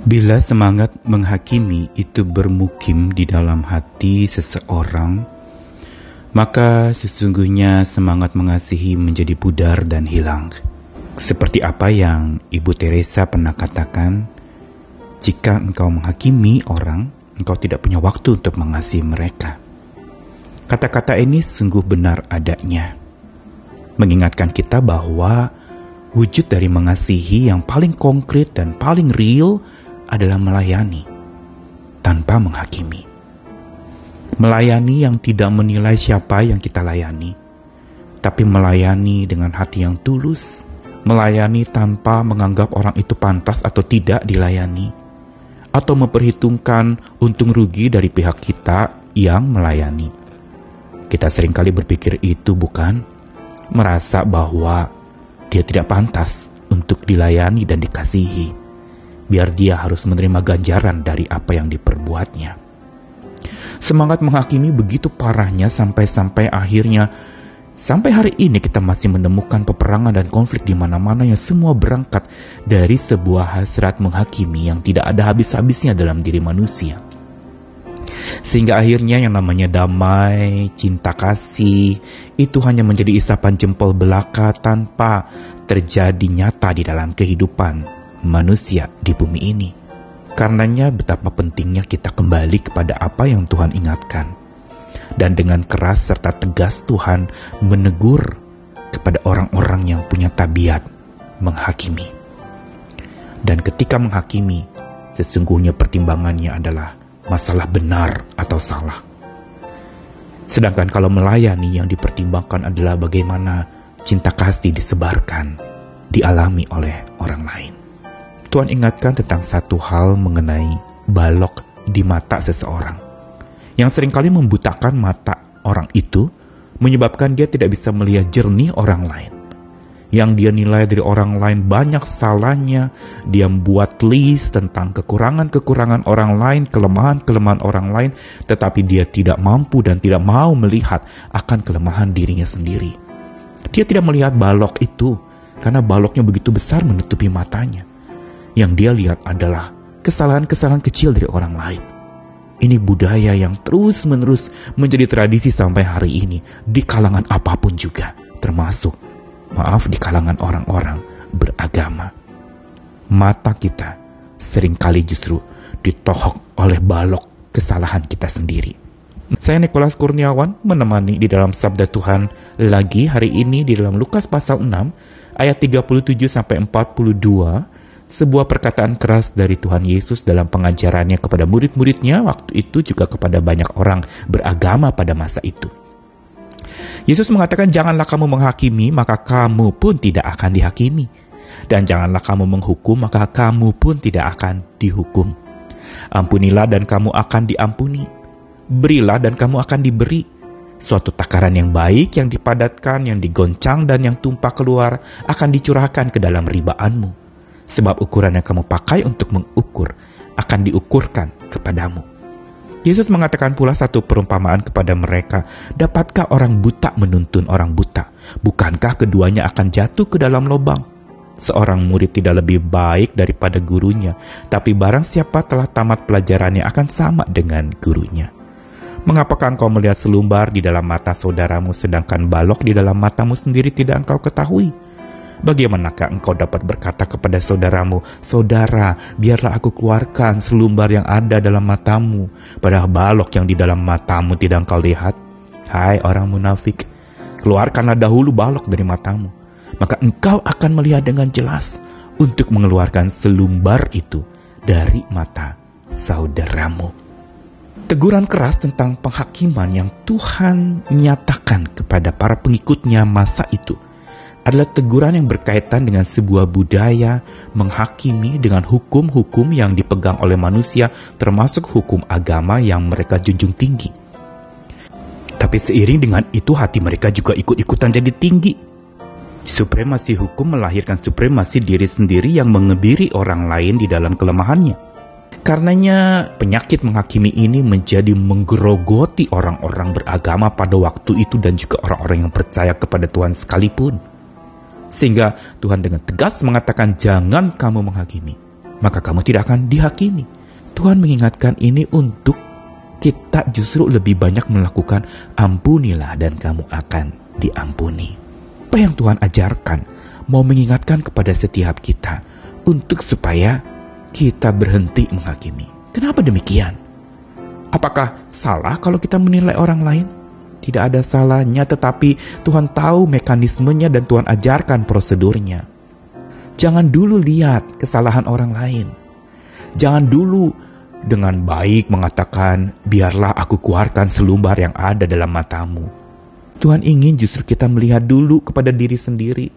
Bila semangat menghakimi itu bermukim di dalam hati seseorang, maka sesungguhnya semangat mengasihi menjadi pudar dan hilang. Seperti apa yang Ibu Teresa pernah katakan, jika engkau menghakimi orang, engkau tidak punya waktu untuk mengasihi mereka. Kata-kata ini sungguh benar adanya, mengingatkan kita bahwa wujud dari mengasihi yang paling konkret dan paling real adalah melayani tanpa menghakimi. Melayani yang tidak menilai siapa yang kita layani, tapi melayani dengan hati yang tulus, melayani tanpa menganggap orang itu pantas atau tidak dilayani, atau memperhitungkan untung rugi dari pihak kita yang melayani. Kita sering kali berpikir itu bukan merasa bahwa dia tidak pantas untuk dilayani dan dikasihi biar dia harus menerima ganjaran dari apa yang diperbuatnya. Semangat menghakimi begitu parahnya sampai-sampai akhirnya sampai hari ini kita masih menemukan peperangan dan konflik di mana-mana yang semua berangkat dari sebuah hasrat menghakimi yang tidak ada habis-habisnya dalam diri manusia. Sehingga akhirnya yang namanya damai, cinta kasih, itu hanya menjadi isapan jempol belaka tanpa terjadi nyata di dalam kehidupan manusia di bumi ini. Karenanya betapa pentingnya kita kembali kepada apa yang Tuhan ingatkan. Dan dengan keras serta tegas Tuhan menegur kepada orang-orang yang punya tabiat menghakimi. Dan ketika menghakimi, sesungguhnya pertimbangannya adalah masalah benar atau salah. Sedangkan kalau melayani yang dipertimbangkan adalah bagaimana cinta kasih disebarkan, dialami oleh orang lain. Tuhan ingatkan tentang satu hal mengenai balok di mata seseorang yang sering kali membutakan mata orang itu, menyebabkan dia tidak bisa melihat jernih orang lain. Yang dia nilai dari orang lain banyak salahnya, dia membuat list tentang kekurangan-kekurangan orang lain, kelemahan-kelemahan orang lain, tetapi dia tidak mampu dan tidak mau melihat akan kelemahan dirinya sendiri. Dia tidak melihat balok itu, karena baloknya begitu besar menutupi matanya. Yang dia lihat adalah kesalahan-kesalahan kecil dari orang lain. Ini budaya yang terus-menerus menjadi tradisi sampai hari ini di kalangan apa pun juga, termasuk, maaf, di kalangan orang-orang beragama. Mata kita sering kali justru ditohok oleh balok kesalahan kita sendiri. Saya Nikolas Kurniawan menemani di dalam Sabda Tuhan lagi hari ini di dalam Lukas pasal 6 ayat 37 sampai 42 sebuah perkataan keras dari Tuhan Yesus dalam pengajarannya kepada murid-muridnya waktu itu juga kepada banyak orang beragama pada masa itu. Yesus mengatakan, "Janganlah kamu menghakimi, maka kamu pun tidak akan dihakimi, dan janganlah kamu menghukum, maka kamu pun tidak akan dihukum. Ampunilah, dan kamu akan diampuni. Berilah, dan kamu akan diberi." Suatu takaran yang baik, yang dipadatkan, yang digoncang, dan yang tumpah keluar akan dicurahkan ke dalam ribaanmu sebab ukuran yang kamu pakai untuk mengukur akan diukurkan kepadamu. Yesus mengatakan pula satu perumpamaan kepada mereka, dapatkah orang buta menuntun orang buta? Bukankah keduanya akan jatuh ke dalam lubang? Seorang murid tidak lebih baik daripada gurunya, tapi barang siapa telah tamat pelajarannya akan sama dengan gurunya. Mengapakah engkau melihat selumbar di dalam mata saudaramu sedangkan balok di dalam matamu sendiri tidak engkau ketahui? Bagaimanakah engkau dapat berkata kepada saudaramu, Saudara, biarlah aku keluarkan selumbar yang ada dalam matamu, padahal balok yang di dalam matamu tidak engkau lihat? Hai orang munafik, keluarkanlah dahulu balok dari matamu, maka engkau akan melihat dengan jelas untuk mengeluarkan selumbar itu dari mata saudaramu. Teguran keras tentang penghakiman yang Tuhan nyatakan kepada para pengikutnya masa itu – adalah teguran yang berkaitan dengan sebuah budaya menghakimi dengan hukum-hukum yang dipegang oleh manusia, termasuk hukum agama yang mereka junjung tinggi. Tapi seiring dengan itu hati mereka juga ikut-ikutan jadi tinggi. Supremasi hukum melahirkan supremasi diri sendiri yang mengebiri orang lain di dalam kelemahannya. Karenanya penyakit menghakimi ini menjadi menggerogoti orang-orang beragama pada waktu itu dan juga orang-orang yang percaya kepada Tuhan sekalipun. Sehingga Tuhan dengan tegas mengatakan jangan kamu menghakimi. maka kamu tidak akan dihakimi. Tuhan mengingatkan ini untuk kita justru lebih banyak melakukan ampunilah dan kamu akan diampuni. Apa yang Tuhan ajarkan mau mengingatkan kepada setiap kita untuk supaya kita berhenti menghakimi. Kenapa demikian? Apakah salah kalau kita menilai orang lain? Tidak ada salahnya, tetapi Tuhan tahu mekanismenya dan Tuhan ajarkan prosedurnya. Jangan dulu lihat kesalahan orang lain. Jangan dulu dengan baik mengatakan, biarlah aku keluarkan selumbar yang ada dalam matamu. Tuhan ingin justru kita melihat dulu kepada diri sendiri.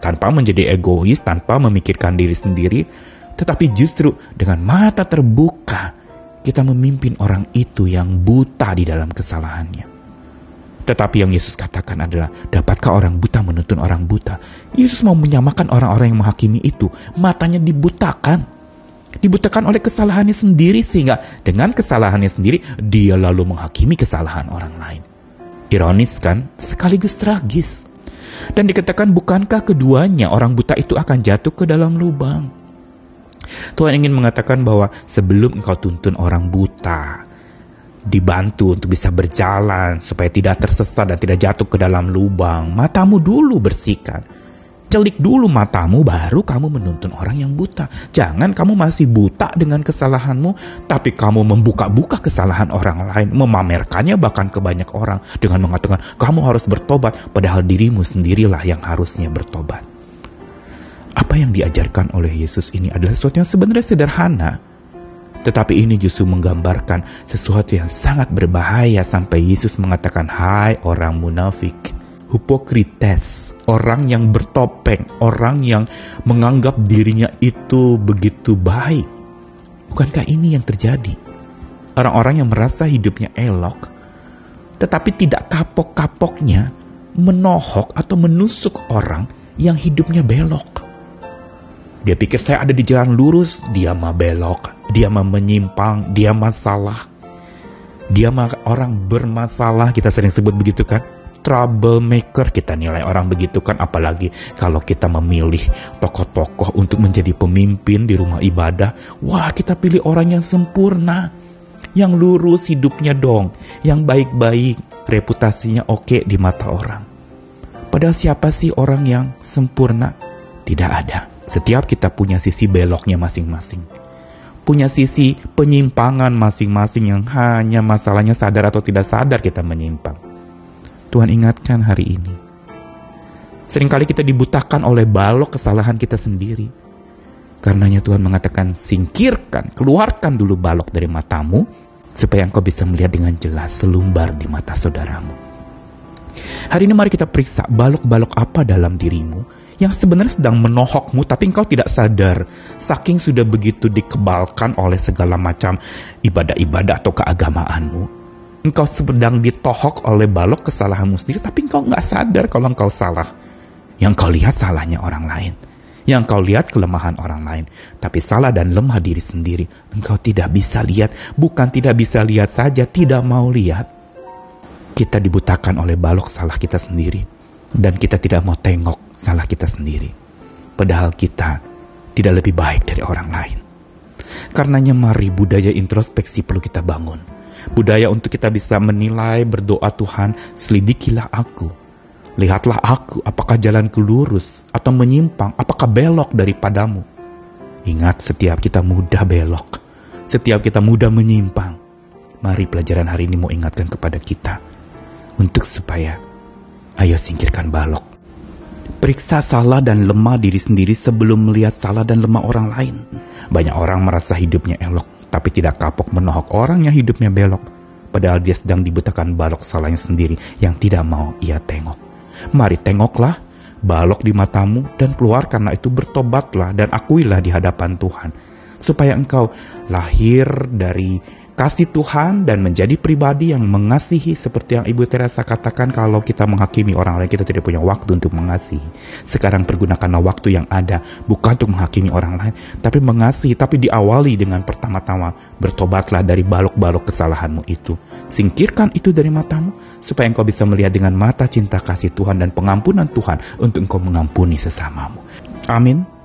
Tanpa menjadi egois, tanpa memikirkan diri sendiri, tetapi justru dengan mata terbuka, kita memimpin orang itu yang buta di dalam kesalahannya. Tetapi yang Yesus katakan adalah, dapatkah orang buta menuntun orang buta? Yesus mau menyamakan orang-orang yang menghakimi itu, matanya dibutakan. Dibutakan oleh kesalahannya sendiri sehingga dengan kesalahannya sendiri, dia lalu menghakimi kesalahan orang lain. Ironis kan? Sekaligus tragis. Dan dikatakan bukankah keduanya orang buta itu akan jatuh ke dalam lubang? Tuhan ingin mengatakan bahwa sebelum engkau tuntun orang buta, dibantu untuk bisa berjalan supaya tidak tersesat dan tidak jatuh ke dalam lubang, matamu dulu bersihkan. Celik dulu matamu baru kamu menuntun orang yang buta. Jangan kamu masih buta dengan kesalahanmu, tapi kamu membuka-buka kesalahan orang lain, memamerkannya bahkan ke banyak orang dengan mengatakan kamu harus bertobat padahal dirimu sendirilah yang harusnya bertobat. Apa yang diajarkan oleh Yesus ini adalah sesuatu yang sebenarnya sederhana, tetapi ini justru menggambarkan sesuatu yang sangat berbahaya sampai Yesus mengatakan, Hai orang munafik, hipokrites, orang yang bertopeng, orang yang menganggap dirinya itu begitu baik. Bukankah ini yang terjadi? Orang-orang yang merasa hidupnya elok, tetapi tidak kapok-kapoknya menohok atau menusuk orang yang hidupnya belok. Dia pikir saya ada di jalan lurus, dia mah belok, dia mah menyimpang, dia masalah. Dia mah orang bermasalah, kita sering sebut begitu kan? Troublemaker kita nilai orang begitu kan? Apalagi kalau kita memilih tokoh-tokoh untuk menjadi pemimpin di rumah ibadah. Wah kita pilih orang yang sempurna yang lurus hidupnya dong yang baik-baik reputasinya oke di mata orang. Padahal siapa sih orang yang sempurna? Tidak ada setiap kita punya sisi beloknya masing-masing. Punya sisi penyimpangan masing-masing yang hanya masalahnya sadar atau tidak sadar kita menyimpang. Tuhan ingatkan hari ini. Seringkali kita dibutakan oleh balok kesalahan kita sendiri. Karenanya Tuhan mengatakan, singkirkan, keluarkan dulu balok dari matamu, supaya engkau bisa melihat dengan jelas selumbar di mata saudaramu. Hari ini mari kita periksa balok-balok apa dalam dirimu yang sebenarnya sedang menohokmu tapi engkau tidak sadar. Saking sudah begitu dikebalkan oleh segala macam ibadah-ibadah atau keagamaanmu. Engkau sedang ditohok oleh balok kesalahanmu sendiri tapi engkau nggak sadar kalau engkau salah. Yang kau lihat salahnya orang lain. Yang kau lihat kelemahan orang lain. Tapi salah dan lemah diri sendiri. Engkau tidak bisa lihat. Bukan tidak bisa lihat saja, tidak mau lihat. Kita dibutakan oleh balok salah kita sendiri dan kita tidak mau tengok salah kita sendiri. Padahal kita tidak lebih baik dari orang lain. Karenanya mari budaya introspeksi perlu kita bangun. Budaya untuk kita bisa menilai, berdoa Tuhan, selidikilah aku. Lihatlah aku, apakah jalanku lurus atau menyimpang, apakah belok daripadamu. Ingat setiap kita mudah belok, setiap kita mudah menyimpang. Mari pelajaran hari ini mau ingatkan kepada kita untuk supaya Ayo singkirkan balok. Periksa salah dan lemah diri sendiri sebelum melihat salah dan lemah orang lain. Banyak orang merasa hidupnya elok, tapi tidak kapok menohok orang yang hidupnya belok. Padahal dia sedang dibutakan balok salahnya sendiri yang tidak mau ia tengok. Mari tengoklah balok di matamu dan keluar karena itu bertobatlah dan akuilah di hadapan Tuhan. Supaya engkau lahir dari kasih Tuhan dan menjadi pribadi yang mengasihi seperti yang Ibu Teresa katakan kalau kita menghakimi orang lain kita tidak punya waktu untuk mengasihi. Sekarang pergunakanlah waktu yang ada bukan untuk menghakimi orang lain tapi mengasihi tapi diawali dengan pertama-tama bertobatlah dari balok-balok kesalahanmu itu. Singkirkan itu dari matamu supaya engkau bisa melihat dengan mata cinta kasih Tuhan dan pengampunan Tuhan untuk engkau mengampuni sesamamu. Amin.